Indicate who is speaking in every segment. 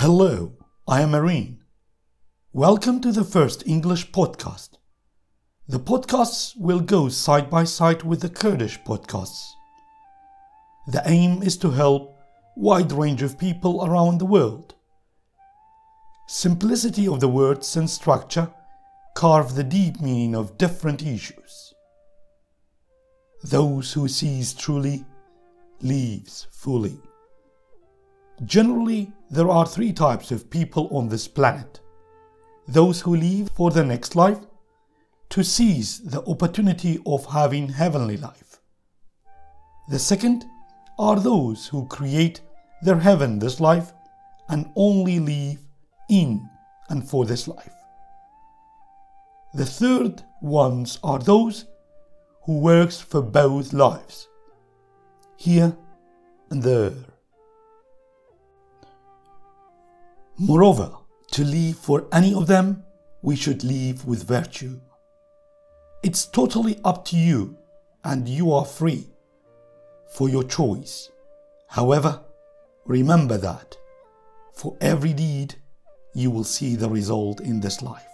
Speaker 1: Hello, I am Marine. Welcome to the first English podcast. The podcasts will go side by side with the Kurdish podcasts. The aim is to help wide range of people around the world. Simplicity of the words and structure carve the deep meaning of different issues. Those who sees truly leaves fully. Generally, there are three types of people on this planet those who live for the next life, to seize the opportunity of having heavenly life. The second are those who create their heaven this life and only live in and for this life. The third ones are those who works for both lives, here and there. Moreover, to live for any of them, we should live with virtue. It's totally up to you, and you are free for your choice. However, remember that for every deed, you will see the result in this life.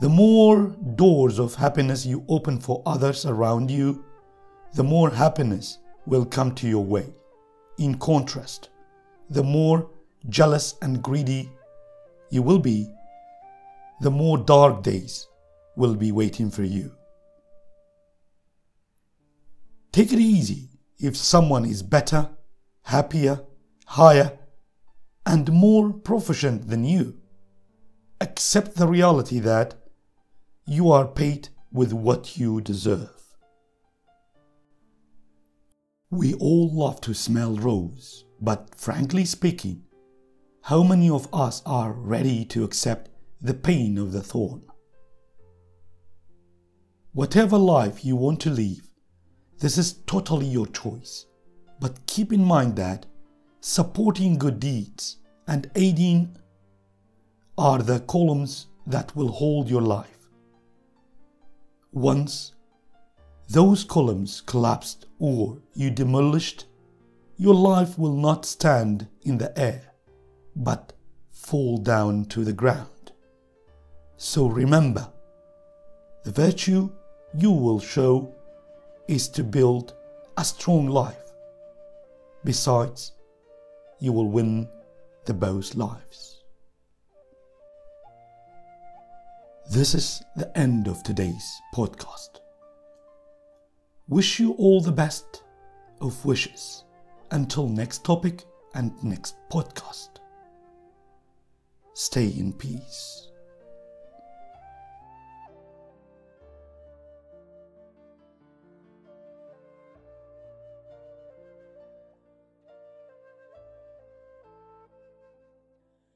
Speaker 1: The more doors of happiness you open for others around you, the more happiness will come to your way. In contrast, the more jealous and greedy you will be, the more dark days will be waiting for you. Take it easy if someone is better, happier, higher, and more proficient than you. Accept the reality that you are paid with what you deserve. We all love to smell rose, but frankly speaking, how many of us are ready to accept the pain of the thorn? Whatever life you want to live, this is totally your choice. But keep in mind that supporting good deeds and aiding are the columns that will hold your life. Once those columns collapsed or you demolished, your life will not stand in the air but fall down to the ground. So remember, the virtue you will show is to build a strong life. Besides, you will win the both lives. This is the end of today's podcast. Wish you all the best of wishes. Until next topic and next podcast. Stay in peace.